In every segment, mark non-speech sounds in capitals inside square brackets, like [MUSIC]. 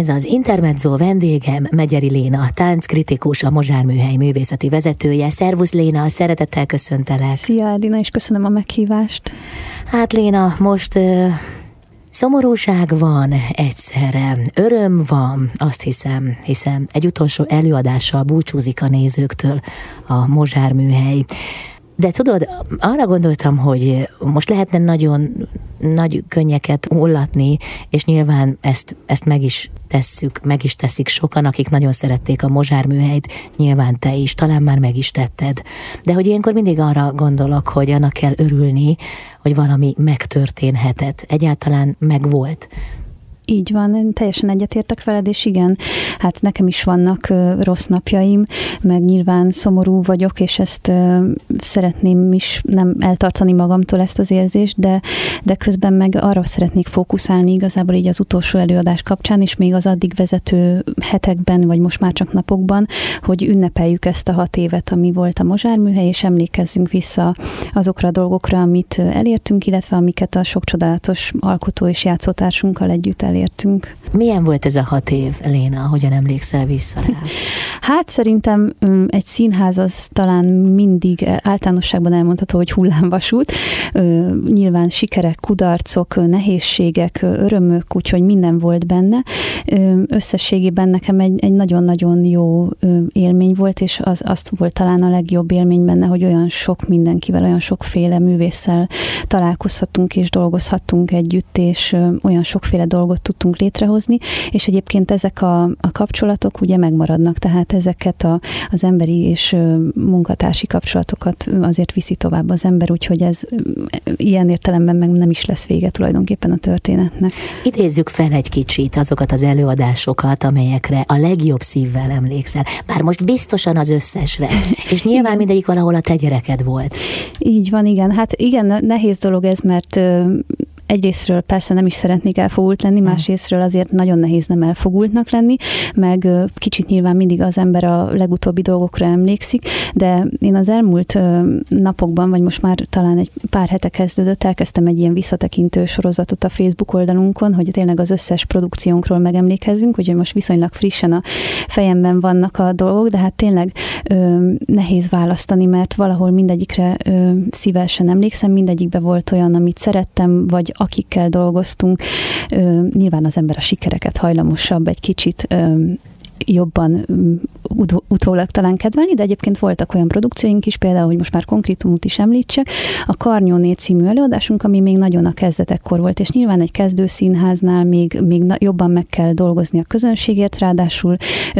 Ez az Intermezzo vendégem Megyeri Léna, tánckritikus, a Mozsár Műhely művészeti vezetője. Szervusz Léna, szeretettel köszöntelek. Szia Edina, és köszönöm a meghívást. Hát Léna, most szomorúság van egyszerre, öröm van, azt hiszem, hiszen egy utolsó előadással búcsúzik a nézőktől a Mozsár Műhely. De tudod, arra gondoltam, hogy most lehetne nagyon nagy könnyeket hullatni, és nyilván ezt, ezt meg is tesszük, meg is teszik sokan, akik nagyon szerették a Mozsár műhelyt, nyilván te is, talán már meg is tetted. De hogy ilyenkor mindig arra gondolok, hogy annak kell örülni, hogy valami megtörténhetett, egyáltalán megvolt. Így van, én teljesen egyetértek veled, és igen, hát nekem is vannak rossz napjaim, meg nyilván szomorú vagyok, és ezt ö, szeretném is nem eltartani magamtól ezt az érzést, de, de közben meg arra szeretnék fókuszálni igazából így az utolsó előadás kapcsán, és még az addig vezető hetekben, vagy most már csak napokban, hogy ünnepeljük ezt a hat évet, ami volt a Mozsár műhely, és emlékezzünk vissza azokra a dolgokra, amit elértünk, illetve amiket a sok csodálatos alkotó és játszótársunkkal együtt elértünk elértünk. Milyen volt ez a hat év, Léna, hogyan emlékszel vissza rá? [LAUGHS] Hát szerintem egy színház az talán mindig általánosságban elmondható, hogy hullámvasút. Nyilván sikerek, kudarcok, nehézségek, örömök, úgyhogy minden volt benne. Összességében nekem egy, egy nagyon-nagyon jó élmény volt, és az, azt volt talán a legjobb élmény benne, hogy olyan sok mindenkivel, olyan sokféle művésszel találkozhatunk és dolgozhattunk együtt, és olyan sokféle dolgot tudtunk létrehozni, és egyébként ezek a, a kapcsolatok ugye megmaradnak, tehát ezeket a, az emberi és munkatársi kapcsolatokat azért viszi tovább az ember, úgyhogy ez ilyen értelemben meg nem is lesz vége tulajdonképpen a történetnek. Idézzük fel egy kicsit azokat az előadásokat, amelyekre a legjobb szívvel emlékszel. Bár most biztosan az összesre. És nyilván mindegyik valahol a te gyereked volt. Így van, igen. Hát igen, nehéz dolog ez, mert egyrésztről persze nem is szeretnék elfogult lenni, másrésztről azért nagyon nehéz nem elfogultnak lenni, meg kicsit nyilván mindig az ember a legutóbbi dolgokra emlékszik, de én az elmúlt napokban, vagy most már talán egy pár hete kezdődött, elkezdtem egy ilyen visszatekintő sorozatot a Facebook oldalunkon, hogy tényleg az összes produkciónkról megemlékezzünk, hogy most viszonylag frissen a fejemben vannak a dolgok, de hát tényleg ö, nehéz választani, mert valahol mindegyikre ö, szívesen emlékszem, mindegyikbe volt olyan, amit szerettem, vagy akikkel dolgoztunk. Nyilván az ember a sikereket hajlamosabb egy kicsit jobban mm, utólag talán kedvelni, de egyébként voltak olyan produkcióink is, például, hogy most már konkrétumot is említsek, a Karnyóné című előadásunk, ami még nagyon a kezdetekkor volt, és nyilván egy kezdő színháznál még, még jobban meg kell dolgozni a közönségért, ráadásul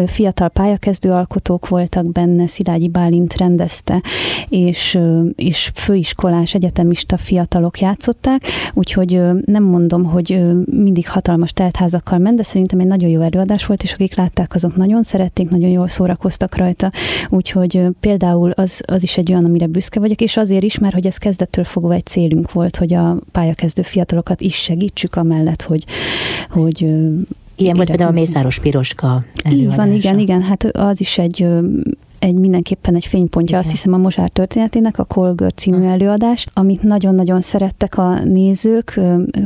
fiatal pályakezdő alkotók voltak benne, Szilágyi Bálint rendezte, és, és főiskolás, egyetemista fiatalok játszották, úgyhogy nem mondom, hogy mindig hatalmas teltházakkal ment, de szerintem egy nagyon jó előadás volt, és akik látták, azok nagyon szerették, nagyon jól szórakoztak rajta, úgyhogy például az, az is egy olyan, amire büszke vagyok, és azért is, mert hogy ez kezdettől fogva egy célunk volt, hogy a pályakezdő fiatalokat is segítsük, amellett, hogy, hogy Ilyen volt például a Mészáros Piroska előadása. Így van, igen, igen, hát az is egy egy mindenképpen egy fénypontja, Igen. azt hiszem a Mozsár történetének, a Kolgör című előadás, amit nagyon-nagyon szerettek a nézők.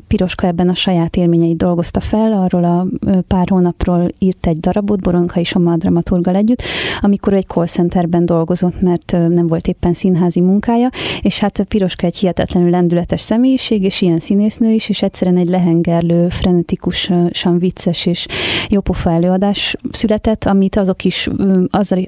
Piroska ebben a saját élményeit dolgozta fel, arról a pár hónapról írt egy darabot, Boronka és a dramaturgal együtt, amikor egy call centerben dolgozott, mert nem volt éppen színházi munkája, és hát Piroska egy hihetetlenül lendületes személyiség, és ilyen színésznő is, és egyszerűen egy lehengerlő, frenetikusan vicces és jópofa előadás született, amit azok is,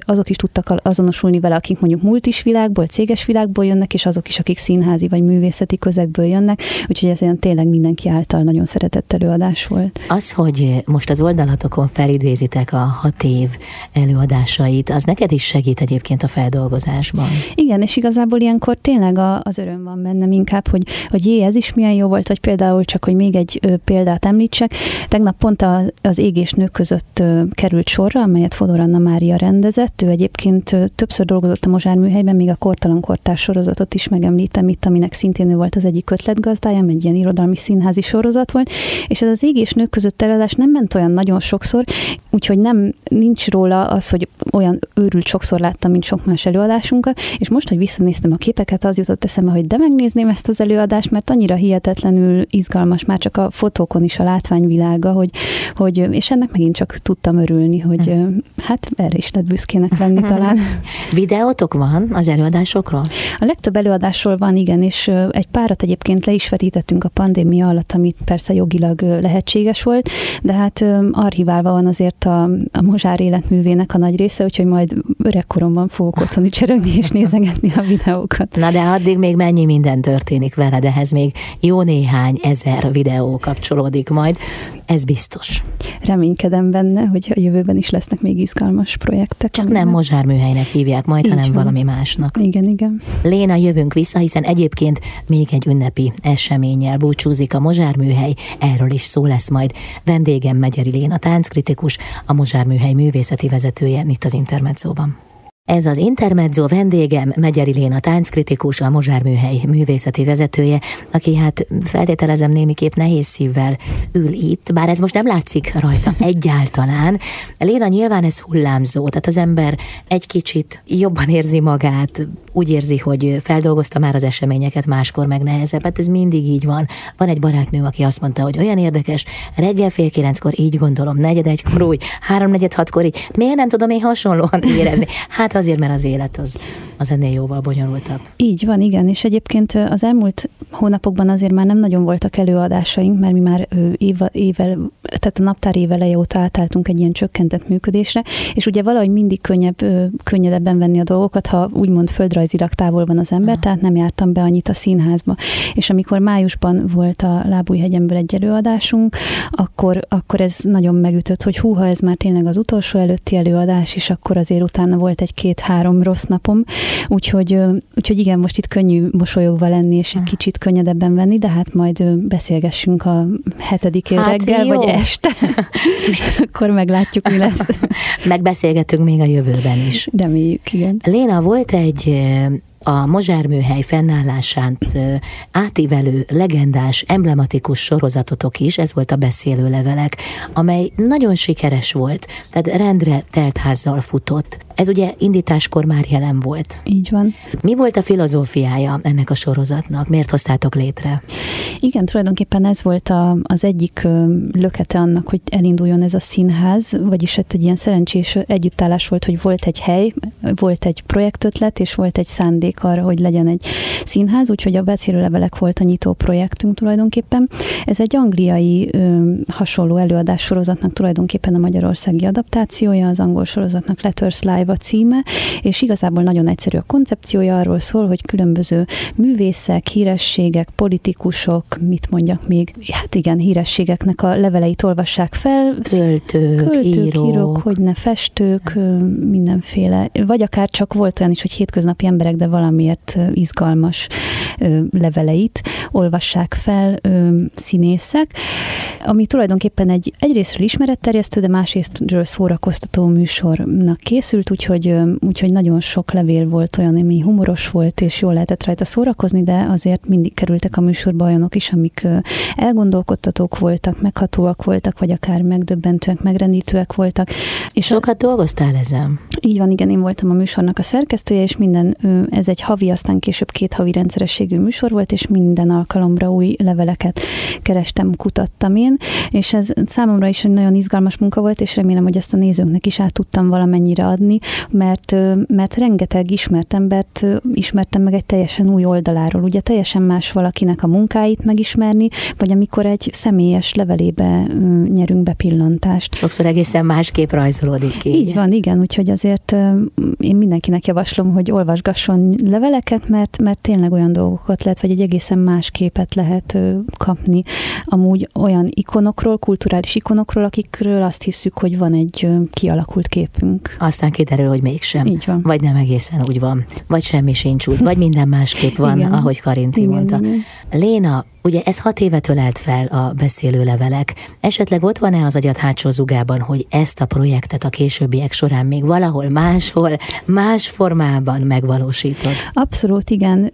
azok is tudtak tudtak azonosulni vele, akik mondjuk multis világból, céges világból jönnek, és azok is, akik színházi vagy művészeti közegből jönnek, úgyhogy ez ilyen tényleg mindenki által nagyon szeretett előadás volt. Az, hogy most az oldalatokon felidézitek a hat év előadásait, az neked is segít egyébként a feldolgozásban. Igen, és igazából ilyenkor tényleg a, az öröm van bennem inkább, hogy, hogy jé, ez is milyen jó volt, vagy például csak, hogy még egy ö, példát említsek. Tegnap pont a, az égés nők között ö, került sorra, amelyet Fodor Anna Mária rendezett. Ő egyébként egyébként többször dolgozott a Mozsár műhelyben, még a Kortalan Kortás sorozatot is megemlítem itt, aminek szintén ő volt az egyik ötletgazdája, egy ilyen irodalmi színházi sorozat volt, és ez az égés nők között előadás nem ment olyan nagyon sokszor, úgyhogy nem nincs róla az, hogy olyan őrült sokszor láttam, mint sok más előadásunkat, és most, hogy visszanéztem a képeket, az jutott eszembe, hogy de megnézném ezt az előadást, mert annyira hihetetlenül izgalmas, már csak a fotókon is a látványvilága, hogy, hogy és ennek megint csak tudtam örülni, hogy hát erre is lehet büszkének lenni [LAUGHS] talán. [LAUGHS] Videótok van az előadásokról? A legtöbb előadásról van, igen, és egy párat egyébként le is vetítettünk a pandémia alatt, amit persze jogilag lehetséges volt, de hát archiválva van azért a, a Mozsár életművének a nagy része, úgyhogy majd öregkoromban fogok otthon csörögni és nézegetni a videókat. Na de addig még mennyi minden történik veled, ehhez még jó néhány ezer videó kapcsolódik majd, ez biztos. Reménykedem benne, hogy a jövőben is lesznek még izgalmas projektek. Csak nem Mozsár műhelynek hívják majd, Így hanem van. valami másnak. Igen, igen. Léna, jövünk vissza, hiszen egyébként még egy ünnepi eseménnyel búcsúzik a Mozsár műhely, erről is szó lesz majd. Vendégem Megyeri Léna, tánckritikus, a Mozsár műhely művészeti vezetője itt az Intermedzóban. Ez az Intermezzo vendégem, Megyeri Léna tánckritikus, a Mozsár Műhely művészeti vezetője, aki hát feltételezem némiképp nehéz szívvel ül itt, bár ez most nem látszik rajta [LAUGHS] egyáltalán. Léna nyilván ez hullámzó, tehát az ember egy kicsit jobban érzi magát, úgy érzi, hogy feldolgozta már az eseményeket, máskor meg nehezebb. Hát ez mindig így van. Van egy barátnő, aki azt mondta, hogy olyan érdekes, reggel fél kilenckor így gondolom, negyed egykor úgy, háromnegyed hatkor így. Miért nem tudom én hasonlóan érezni? Hát azért, mert az élet az, az ennél jóval bonyolultabb. Így van, igen, és egyébként az elmúlt hónapokban azért már nem nagyon voltak előadásaink, mert mi már éve, éve, tehát a naptár éveleje óta átálltunk egy ilyen csökkentett működésre, és ugye valahogy mindig könnyebb, könnyedebben venni a dolgokat, ha úgymond földrajzilag távol van az ember, Aha. tehát nem jártam be annyit a színházba. És amikor májusban volt a Lábújhegyenből egy előadásunk, akkor, akkor ez nagyon megütött, hogy húha, ez már tényleg az utolsó előtti előadás, és akkor azért utána volt egy két-három rossz napom, úgyhogy, úgyhogy igen, most itt könnyű mosolyogva lenni, és egy kicsit könnyedebben venni, de hát majd beszélgessünk a hetedik hát reggel, jó. vagy este. [LAUGHS] Akkor meglátjuk, mi lesz. Megbeszélgetünk még a jövőben is. Reméljük, igen. Léna, volt egy a Mozsárműhely fennállását átívelő, legendás, emblematikus sorozatotok is, ez volt a beszélő levelek, amely nagyon sikeres volt, tehát rendre teltházzal futott. Ez ugye indításkor már jelen volt. Így van. Mi volt a filozófiája ennek a sorozatnak? Miért hoztátok létre? Igen, tulajdonképpen ez volt a, az egyik lökete annak, hogy elinduljon ez a színház, vagyis hát egy ilyen szerencsés együttállás volt, hogy volt egy hely, volt egy projektötlet, és volt egy szándék arra, hogy legyen egy színház, úgyhogy a beszélőlevelek volt a nyitó projektünk tulajdonképpen. Ez egy angliai ö, hasonló előadás sorozatnak tulajdonképpen a magyarországi adaptációja, az angol sorozatnak Letters Live a címe, és igazából nagyon egyszerű a koncepciója, arról szól, hogy különböző művészek, hírességek, politikusok, mit mondjak még, hát igen, hírességeknek a leveleit olvassák fel. Költők, Költők írók. írók, hogy ne festők, mindenféle, vagy akár csak volt olyan is, hogy hétköznapi emberek, de valamiért izgalmas leveleit olvassák fel színészek, ami tulajdonképpen egy egyrésztről ismeretterjesztő, de másrésztről szórakoztató műsornak készült, úgyhogy, úgyhogy nagyon sok levél volt olyan, ami humoros volt, és jól lehetett rajta szórakozni, de azért mindig kerültek a műsorba olyanok is, amik elgondolkodtatók voltak, meghatóak voltak, vagy akár megdöbbentőek, megrendítőek voltak. És Sokat a... dolgoztál ezen? Így van, igen, én voltam a műsornak a szerkesztője, és minden, ez egy havi, aztán később két havi rendszerességű műsor volt, és minden alkalomra új leveleket kerestem, kutattam én, és ez számomra is egy nagyon izgalmas munka volt, és remélem, hogy ezt a nézőknek is át tudtam valamennyire adni, mert, mert rengeteg ismert embert ismertem meg egy teljesen új oldaláról. Ugye teljesen más valakinek a munkáit megismerni, vagy amikor egy személyes levelébe nyerünk be pillantást. Sokszor egészen másképp rajzolódik ki. Így van, igen, úgyhogy azért én mindenkinek javaslom, hogy olvasgasson leveleket, mert, mert tényleg olyan dolgokat lehet, vagy egy egészen más képet lehet kapni. Amúgy olyan ikonokról, kulturális ikonokról, akikről azt hiszük, hogy van egy kialakult képünk. Aztán kiderül, hogy mégsem. Így van. Vagy nem egészen úgy van. Vagy semmi sincs úgy, [LAUGHS] vagy minden másképp van, igen. ahogy Karinti igen, mondta. Igen. Léna, Ugye ez hat évet ölelt fel a beszélőlevelek. Esetleg ott van-e az agyat hátsó zugában, hogy ezt a projektet a későbbiek során még valahol máshol, más formában megvalósítod? Abszolút igen,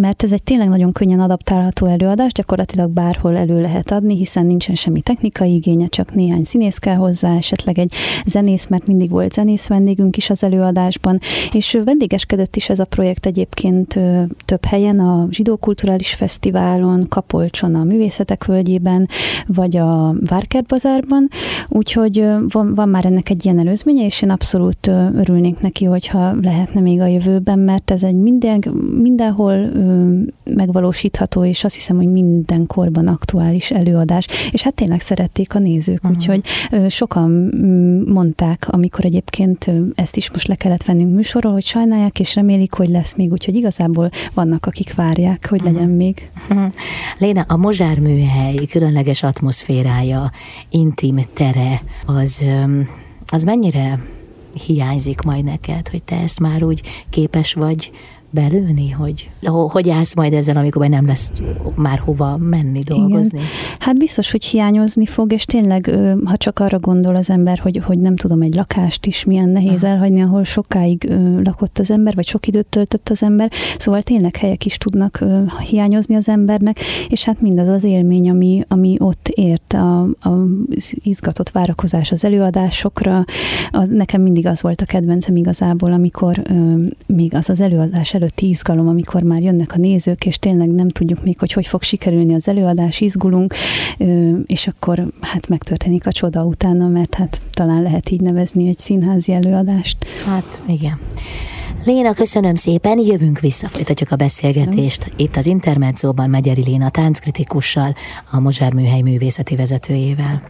mert ez egy tényleg nagyon könnyen adaptálható előadás, gyakorlatilag bárhol elő lehet adni, hiszen nincsen semmi technikai igénye, csak néhány színész kell hozzá, esetleg egy zenész, mert mindig volt zenész vendégünk is az előadásban, és vendégeskedett is ez a projekt egyébként több helyen, a Zsidó Kulturális Fesztiválon, Kapolcson, a Művészetek Völgyében, vagy a Várkert Bazárban, úgyhogy van, van már ennek egy ilyen előzménye, és én abszolút örülnék neki, hogyha lehetne még a jövőben, mert ez egy minden, mindenhol megvalósítható, és azt hiszem, hogy minden korban aktuális előadás, és hát tényleg szerették a nézők, uh-huh. úgyhogy sokan mondták, amikor egyébként ezt is most le kellett vennünk műsorról, hogy sajnálják, és remélik, hogy lesz még, úgyhogy igazából vannak, akik várják, hogy legyen uh-huh. még. Uh-huh. Léna, a Mozsár műhely különleges atmoszférája, intim tere, az, az mennyire hiányzik majd neked, hogy te ezt már úgy képes vagy belőni, hogy hogy állsz majd ezzel, amikor majd nem lesz már hova menni, dolgozni? Igen. Hát biztos, hogy hiányozni fog, és tényleg, ha csak arra gondol az ember, hogy, hogy nem tudom, egy lakást is milyen nehéz Aha. elhagyni, ahol sokáig lakott az ember, vagy sok időt töltött az ember, szóval tényleg helyek is tudnak hiányozni az embernek, és hát mindaz az élmény, ami, ami ott ért, a, a izgatott várakozás az előadásokra, az, nekem mindig az volt a kedvencem igazából, amikor még az az előadás elő előtti izgalom, amikor már jönnek a nézők, és tényleg nem tudjuk még, hogy hogy fog sikerülni az előadás, izgulunk, és akkor hát megtörténik a csoda utána, mert hát talán lehet így nevezni egy színházi előadást. Hát igen. Léna, köszönöm szépen, jövünk vissza, folytatjuk a beszélgetést. Köszönöm. Itt az Intermedzóban Megyeri Léna tánckritikussal, a Mozsár Műhely művészeti vezetőjével.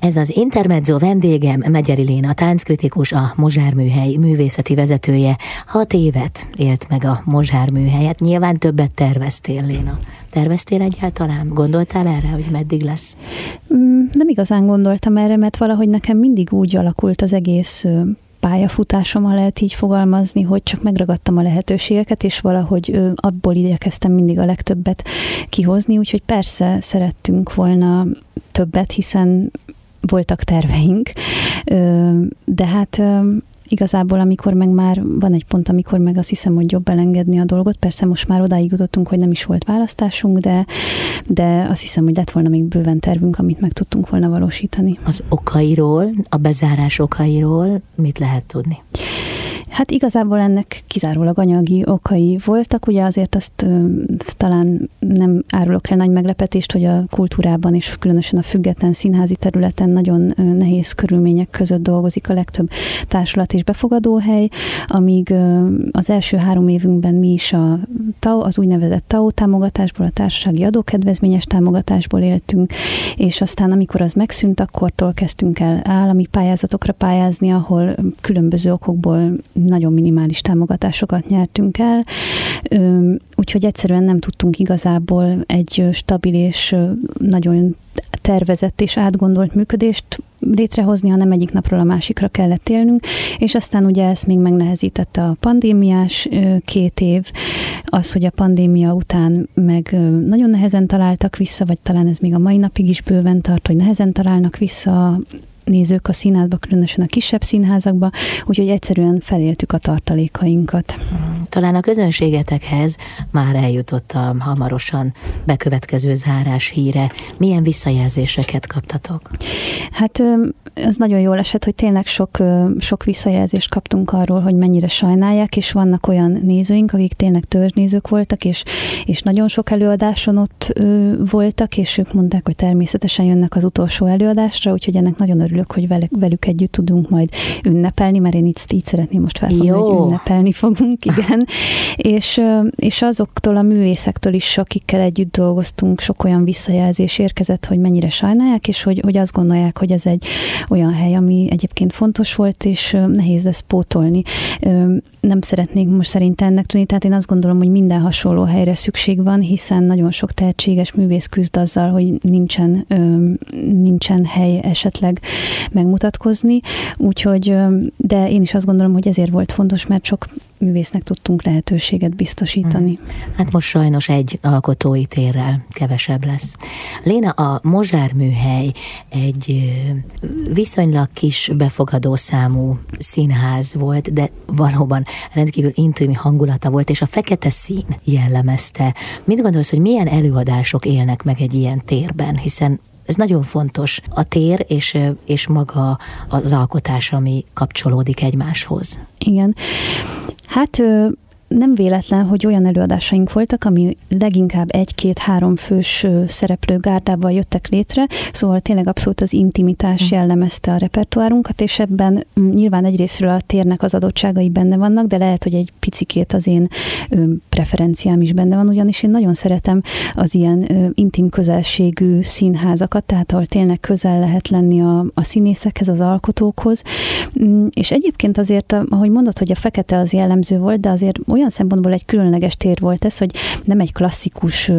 Ez az Intermezzo vendégem, Megyeri Léna tánckritikus, a Mozsár Műhely művészeti vezetője. Hat évet élt meg a Mozsár Műhelyet, nyilván többet terveztél, Léna. Terveztél egyáltalán? Gondoltál erre, hogy meddig lesz? Mm, nem igazán gondoltam erre, mert valahogy nekem mindig úgy alakult az egész pályafutásom, ha lehet így fogalmazni, hogy csak megragadtam a lehetőségeket, és valahogy abból igyekeztem mindig a legtöbbet kihozni, úgyhogy persze szerettünk volna többet, hiszen voltak terveink, de hát igazából, amikor meg már van egy pont, amikor meg azt hiszem, hogy jobb elengedni a dolgot. Persze most már odáig jutottunk, hogy nem is volt választásunk, de, de azt hiszem, hogy lett volna még bőven tervünk, amit meg tudtunk volna valósítani. Az okairól, a bezárás okairól mit lehet tudni? Hát igazából ennek kizárólag anyagi okai voltak, ugye azért azt ö, talán nem árulok el nagy meglepetést, hogy a kultúrában és különösen a független színházi területen nagyon ö, nehéz körülmények között dolgozik a legtöbb társulat és befogadóhely, amíg ö, az első három évünkben mi is a TAO, az úgynevezett TAO támogatásból, a társasági adókedvezményes támogatásból éltünk, és aztán amikor az megszűnt, akkortól kezdtünk el állami pályázatokra pályázni, ahol különböző okokból nagyon minimális támogatásokat nyertünk el, úgyhogy egyszerűen nem tudtunk igazából egy stabil és nagyon tervezett és átgondolt működést létrehozni, hanem egyik napról a másikra kellett élnünk, és aztán ugye ezt még megnehezítette a pandémiás két év, az, hogy a pandémia után meg nagyon nehezen találtak vissza, vagy talán ez még a mai napig is bőven tart, hogy nehezen találnak vissza nézők a színházba, különösen a kisebb színházakba, úgyhogy egyszerűen feléltük a tartalékainkat. Talán a közönségetekhez már eljutott a hamarosan bekövetkező zárás híre. Milyen visszajelzéseket kaptatok? Hát ez nagyon jól esett, hogy tényleg sok, sok visszajelzést kaptunk arról, hogy mennyire sajnálják, és vannak olyan nézőink, akik tényleg törzsnézők voltak, és, és nagyon sok előadáson ott voltak, és ők mondták, hogy természetesen jönnek az utolsó előadásra, úgyhogy ennek nagyon örülök, hogy velük, velük együtt tudunk majd ünnepelni, mert én itt így szeretném most felfogni, hogy ünnepelni fogunk, igen. [LAUGHS] és, és azoktól a művészektől is, akikkel együtt dolgoztunk, sok olyan visszajelzés érkezett, hogy mennyire sajnálják, és hogy, hogy azt gondolják, hogy ez egy olyan hely, ami egyébként fontos volt, és nehéz lesz pótolni. Nem szeretnék most szerint ennek tudni, tehát én azt gondolom, hogy minden hasonló helyre szükség van, hiszen nagyon sok tehetséges művész küzd azzal, hogy nincsen, nincsen hely esetleg megmutatkozni, úgyhogy, de én is azt gondolom, hogy ezért volt fontos, mert sok művésznek tudtunk lehetőséget biztosítani. Hmm. Hát most sajnos egy alkotói térrel kevesebb lesz. Léna, a Mozsár műhely egy viszonylag kis befogadó számú színház volt, de valóban rendkívül intim hangulata volt, és a fekete szín jellemezte. Mit gondolsz, hogy milyen előadások élnek meg egy ilyen térben, hiszen ez nagyon fontos, a tér és, és maga az alkotás, ami kapcsolódik egymáshoz. Igen. Hát nem véletlen, hogy olyan előadásaink voltak, ami leginkább egy-két-három fős szereplő gárdával jöttek létre, szóval tényleg abszolút az intimitás hm. jellemezte a repertoárunkat, és ebben nyilván egyrésztről a térnek az adottságai benne vannak, de lehet, hogy egy picikét az én preferenciám is benne van, ugyanis én nagyon szeretem az ilyen intim közelségű színházakat, tehát ahol tényleg közel lehet lenni a, a színészekhez, az alkotókhoz, mm, és egyébként azért, ahogy mondod, hogy a fekete az jellemző volt, de azért olyan szempontból egy különleges tér volt ez, hogy nem egy klasszikus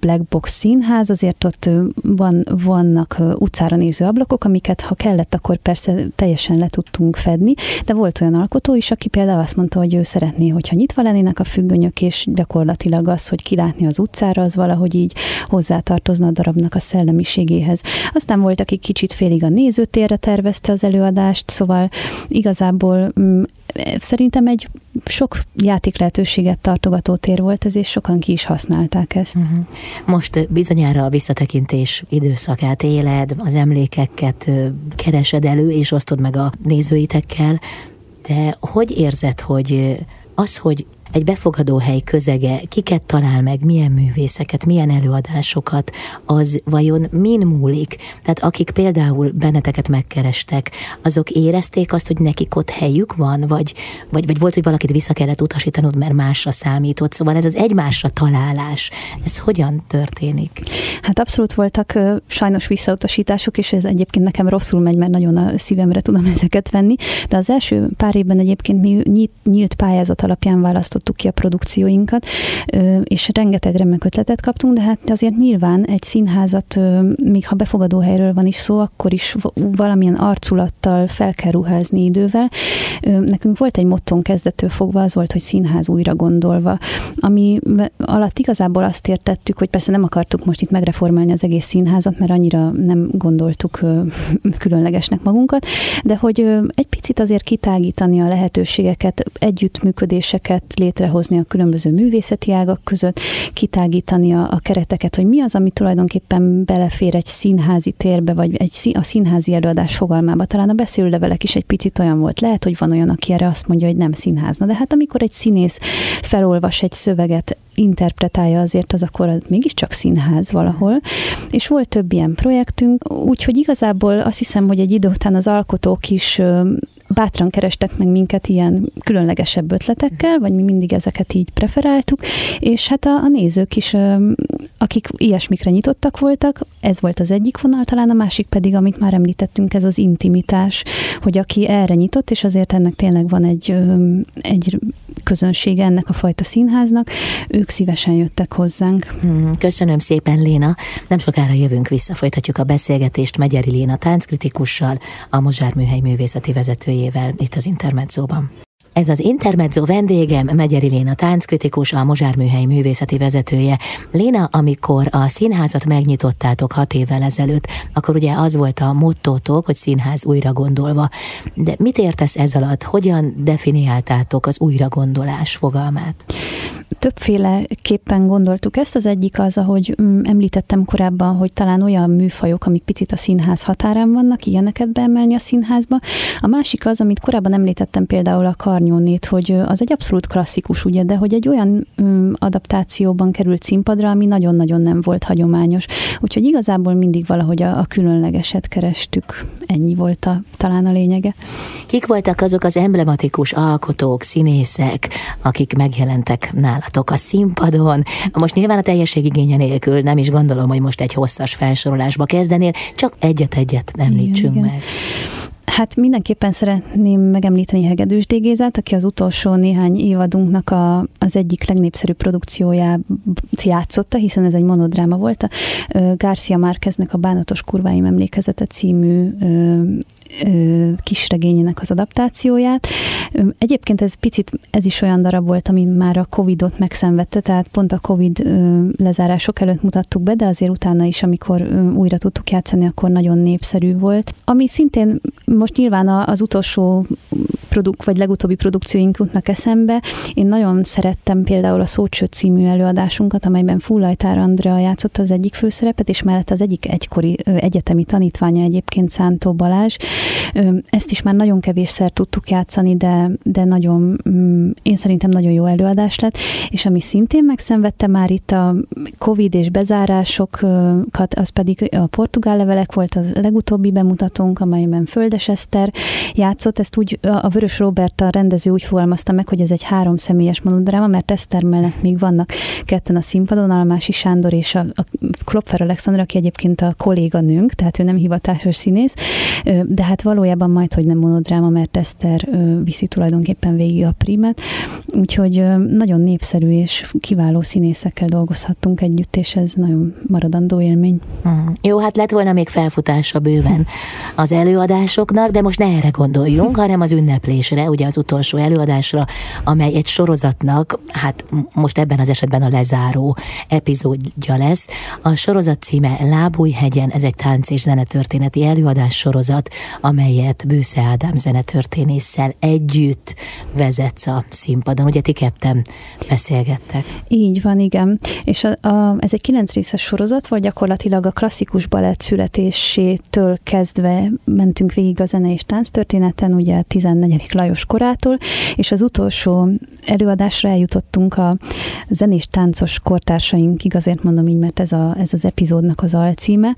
black box színház, azért ott van, vannak utcára néző ablakok, amiket ha kellett, akkor persze teljesen le tudtunk fedni, de volt olyan alkotó is, aki például azt mondta, hogy ő szeretné, hogyha nyitva lennének a függönyök, és gyakorlatilag az, hogy kilátni az utcára, az valahogy így hozzátartozna a darabnak a szellemiségéhez. Aztán volt, aki kicsit félig a nézőtérre tervezte az előadást, szóval igazából mm, szerintem egy sok játék lehetőséget tartogató tér volt ez, és sokan ki is használták ezt. Uh-huh. Most bizonyára a visszatekintés időszakát éled, az emlékeket keresed elő, és osztod meg a nézőitekkel, de hogy érzed, hogy az, hogy egy befogadó hely közege kiket talál meg, milyen művészeket, milyen előadásokat, az vajon min múlik? Tehát akik például benneteket megkerestek, azok érezték azt, hogy nekik ott helyük van, vagy, vagy, vagy volt, hogy valakit vissza kellett utasítanod, mert másra számított. Szóval ez az egymásra találás, ez hogyan történik? Hát abszolút voltak sajnos visszautasítások, és ez egyébként nekem rosszul megy, mert nagyon a szívemre tudom ezeket venni, de az első pár évben egyébként mi nyílt pályázat alapján választottunk választottuk ki a produkcióinkat, és rengeteg remek ötletet kaptunk, de hát azért nyilván egy színházat, még ha befogadó helyről van is szó, akkor is valamilyen arculattal fel kell ruházni idővel. Nekünk volt egy motton kezdettől fogva, az volt, hogy színház újra gondolva, ami alatt igazából azt értettük, hogy persze nem akartuk most itt megreformálni az egész színházat, mert annyira nem gondoltuk [LAUGHS] különlegesnek magunkat, de hogy egy picit azért kitágítani a lehetőségeket, együttműködéseket létrehozni a különböző művészeti ágak között, kitágítani a, a kereteket, hogy mi az, ami tulajdonképpen belefér egy színházi térbe, vagy egy, a színházi előadás fogalmába. Talán a beszélőlevelek is egy picit olyan volt. Lehet, hogy van olyan, aki erre azt mondja, hogy nem színházna, de hát amikor egy színész felolvas egy szöveget, interpretálja azért, az akkor az mégiscsak színház valahol. És volt több ilyen projektünk, úgyhogy igazából azt hiszem, hogy egy idő után az alkotók is bátran kerestek meg minket ilyen különlegesebb ötletekkel, vagy mi mindig ezeket így preferáltuk, és hát a, a nézők is, akik ilyesmikre nyitottak voltak, ez volt az egyik vonal, talán a másik pedig, amit már említettünk, ez az intimitás, hogy aki erre nyitott, és azért ennek tényleg van egy, egy közönsége ennek a fajta színháznak, ők szívesen jöttek hozzánk. Hmm, köszönöm szépen, Léna. Nem sokára jövünk vissza, folytatjuk a beszélgetést Megyeri Léna tánckritikussal, a Mozsár Műhely művészeti vezetőjével itt az Intermedzóban. Ez az Intermezzo vendégem, Megyeri Léna tánckritikus, a Mozsár Műhely művészeti vezetője. Léna, amikor a színházat megnyitottátok hat évvel ezelőtt, akkor ugye az volt a mottótok, hogy színház újra gondolva. De mit értesz ez alatt? Hogyan definiáltátok az újragondolás fogalmát? Többféleképpen gondoltuk ezt. Az egyik az, ahogy mm, említettem korábban, hogy talán olyan műfajok, amik picit a színház határán vannak, ilyeneket beemelni a színházba. A másik az, amit korábban említettem például a karnyónét, hogy az egy abszolút klasszikus, ugye, de hogy egy olyan um, adaptációban került színpadra, ami nagyon-nagyon nem volt hagyományos. Úgyhogy igazából mindig valahogy a, a különlegeset kerestük. Ennyi volt a, talán a lényege. Kik voltak azok az emblematikus alkotók, színészek, akik megjelentek nálatok a színpadon? Most nyilván a teljesség igénye nélkül nem is gondolom, hogy most egy hosszas felsorolásba kezdenél, csak egyet-egyet említsünk igen, meg. Hát mindenképpen szeretném megemlíteni Hegedűs Dégézát, aki az utolsó néhány évadunknak a, az egyik legnépszerűbb produkcióját játszotta, hiszen ez egy monodráma volt. A Garcia Márqueznek a Bánatos kurváim emlékezete című ö, ö, kisregényének az adaptációját. Egyébként ez picit, ez is olyan darab volt, ami már a Covid-ot megszenvedte, tehát pont a Covid lezárások előtt mutattuk be, de azért utána is, amikor újra tudtuk játszani, akkor nagyon népszerű volt. Ami szintén most nyilván az utolsó produk, vagy legutóbbi produkcióink jutnak eszembe. Én nagyon szerettem például a Szócső című előadásunkat, amelyben Fullajtár Andrea játszott az egyik főszerepet, és mellett az egyik egykori egyetemi tanítványa egyébként Szántó Balázs. Ezt is már nagyon kevésszer tudtuk játszani, de, de nagyon, mm, én szerintem nagyon jó előadás lett, és ami szintén megszenvedte már itt a Covid és bezárásokat, az pedig a portugál levelek volt az legutóbbi bemutatónk, amelyben Földes Eszter játszott, ezt úgy a Vörös Robert a rendező úgy fogalmazta meg, hogy ez egy három személyes monodráma, mert Eszter mellett még vannak ketten a színpadon, Almási Sándor és a, a Klopfer Alexandra, aki egyébként a kolléganőnk, tehát ő nem hivatásos színész, de hát valójában majd, hogy nem monodráma, mert Eszter viszi tulajdonképpen végig a primet, úgyhogy nagyon népszerű és kiváló színészekkel dolgozhattunk együtt, és ez nagyon maradandó élmény. Mm. Jó, hát lett volna még felfutása bőven az előadásoknak, de most ne erre gondoljunk, [LAUGHS] hanem az ünneplésre, ugye az utolsó előadásra, amely egy sorozatnak, hát most ebben az esetben a lezáró epizódja lesz. A sorozat címe Lábújhegyen, ez egy tánc és zenetörténeti előadás sorozat, amelyet Bősze Ádám zenetörténésszel együtt vezetsz a színpadon. Ugye ti ketten beszélgettek. Így van, igen. És a, a, ez egy kilenc részes sorozat volt, gyakorlatilag a klasszikus balett születésétől kezdve mentünk végig a zene és tánc történeten, ugye 14. Lajos korától, és az utolsó előadásra eljutottunk a zenés táncos kortársainkig, azért mondom így, mert ez, a, ez az epizódnak az alcíme,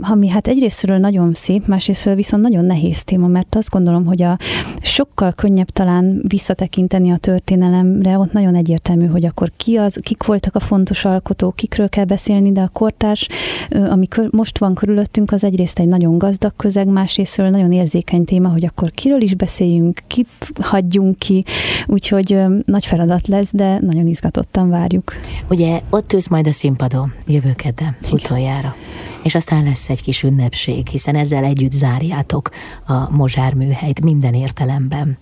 ami hát egyrésztről nagyon szép, másrésztről viszont nagyon nehéz téma, mert azt gondolom, hogy a sokkal könnyebb talán visszatekinteni a történelemre, ott nagyon egyértelmű, hogy akkor ki az, kik voltak a fontos alkotók, kikről kell beszélni, de a kortárs, ami most van körülöttünk, az egyrészt egy nagyon gazdag közeg, másrésztről nagyon érzékeny téma, hogy akkor kiről is beszéljünk, kit hagyjunk ki, úgyhogy nagy feladat lesz, de nagyon izgatottan várjuk. Ugye ott ülsz majd a színpadon jövő kedden, utoljára és aztán lesz egy kis ünnepség, hiszen ezzel együtt zárjátok a Mozsár műhelyt minden értelemben.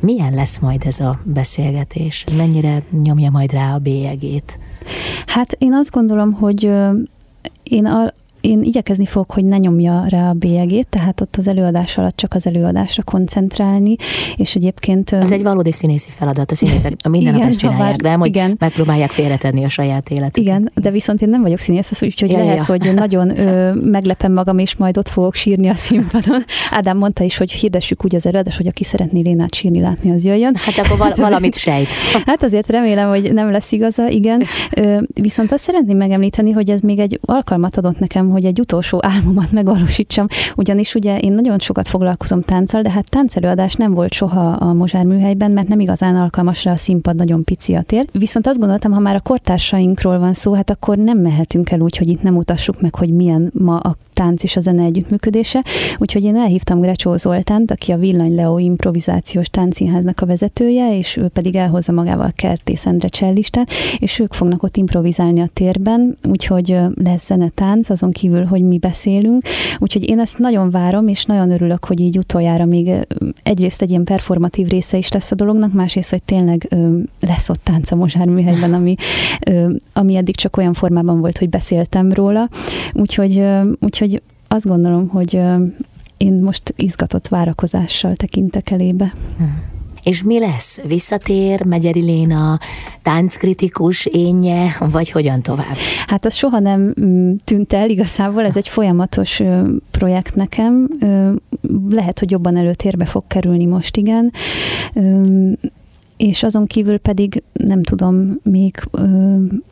Milyen lesz majd ez a beszélgetés? Mennyire nyomja majd rá a bélyegét? Hát én azt gondolom, hogy én én igyekezni fogok, hogy ne nyomja rá a bélyegét, tehát ott az előadás alatt csak az előadásra koncentrálni, és egyébként... Ez egy valódi színészi feladat, a színészek a minden igen, nap ezt csinálják, de hogy igen. megpróbálják félretenni a saját életüket. Igen, de viszont én nem vagyok színész, úgyhogy ja, lehet, ja. hogy nagyon ö, meglepem magam, és majd ott fogok sírni a színpadon. Ádám mondta is, hogy hirdessük úgy az előadás, hogy aki szeretné Lénát sírni látni, az jöjjön. Hát akkor val- valamit sejt. [LAUGHS] hát azért remélem, hogy nem lesz igaza, igen. Ö, viszont azt szeretném megemlíteni, hogy ez még egy alkalmat adott nekem, hogy egy utolsó álmomat megvalósítsam, ugyanis ugye én nagyon sokat foglalkozom tánccal, de hát táncelőadás nem volt soha a Mozsár műhelyben, mert nem igazán alkalmas rá a színpad, nagyon pici a tér. Viszont azt gondoltam, ha már a kortársainkról van szó, hát akkor nem mehetünk el úgy, hogy itt nem mutassuk meg, hogy milyen ma a tánc és a zene együttműködése. Úgyhogy én elhívtam Grecsó Zoltánt, aki a Villany Leo improvizációs táncszínháznak a vezetője, és ő pedig elhozza magával Kertész Endre csellistát, és ők fognak ott improvizálni a térben, úgyhogy lesz zene-tánc, azon kívül, hogy mi beszélünk. Úgyhogy én ezt nagyon várom, és nagyon örülök, hogy így utoljára még egyrészt egy ilyen performatív része is lesz a dolognak, másrészt, hogy tényleg ö, lesz ott tánc a Mozsár műhelyben, ami, ö, ami eddig csak olyan formában volt, hogy beszéltem róla. Úgyhogy, ö, úgyhogy azt gondolom, hogy ö, én most izgatott várakozással tekintek elébe. Hmm. És mi lesz? Visszatér Megyeri Léna, tánckritikus énje, vagy hogyan tovább? Hát az soha nem mm, tűnt el igazából, ez egy folyamatos projekt nekem. Lehet, hogy jobban előtérbe fog kerülni most, igen és azon kívül pedig nem tudom, még ö,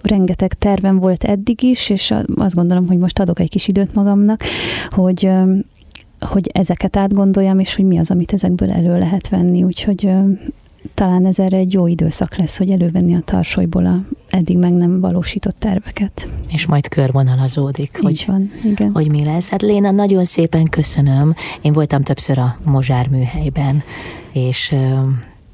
rengeteg tervem volt eddig is, és azt gondolom, hogy most adok egy kis időt magamnak, hogy ö, hogy ezeket átgondoljam, és hogy mi az, amit ezekből elő lehet venni. Úgyhogy talán ez erre egy jó időszak lesz, hogy elővenni a tarsolyból a eddig meg nem valósított terveket. És majd körvonalazódik, Így hogy, van, igen. hogy mi lesz. Hát Léna, nagyon szépen köszönöm. Én voltam többször a Mozsár műhelyben, és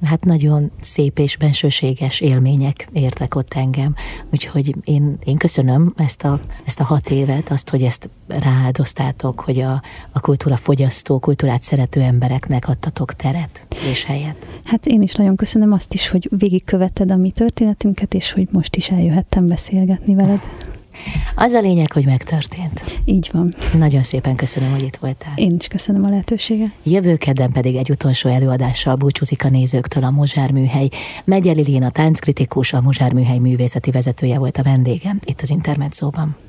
hát nagyon szép és bensőséges élmények értek ott engem. Úgyhogy én, én köszönöm ezt a, ezt a hat évet, azt, hogy ezt rááldoztátok, hogy a, a kultúra fogyasztó, kultúrát szerető embereknek adtatok teret és helyet. Hát én is nagyon köszönöm azt is, hogy végigkövetted a mi történetünket, és hogy most is eljöhettem beszélgetni veled. Az a lényeg, hogy megtörtént. Így van. Nagyon szépen köszönöm, hogy itt voltál. Én is köszönöm a lehetőséget. Jövő kedden pedig egy utolsó előadással búcsúzik a nézőktől a Mozsár Műhely. Megyeli Léna tánckritikus, a Mozsár Műhely művészeti vezetője volt a vendégem itt az Intermedzóban.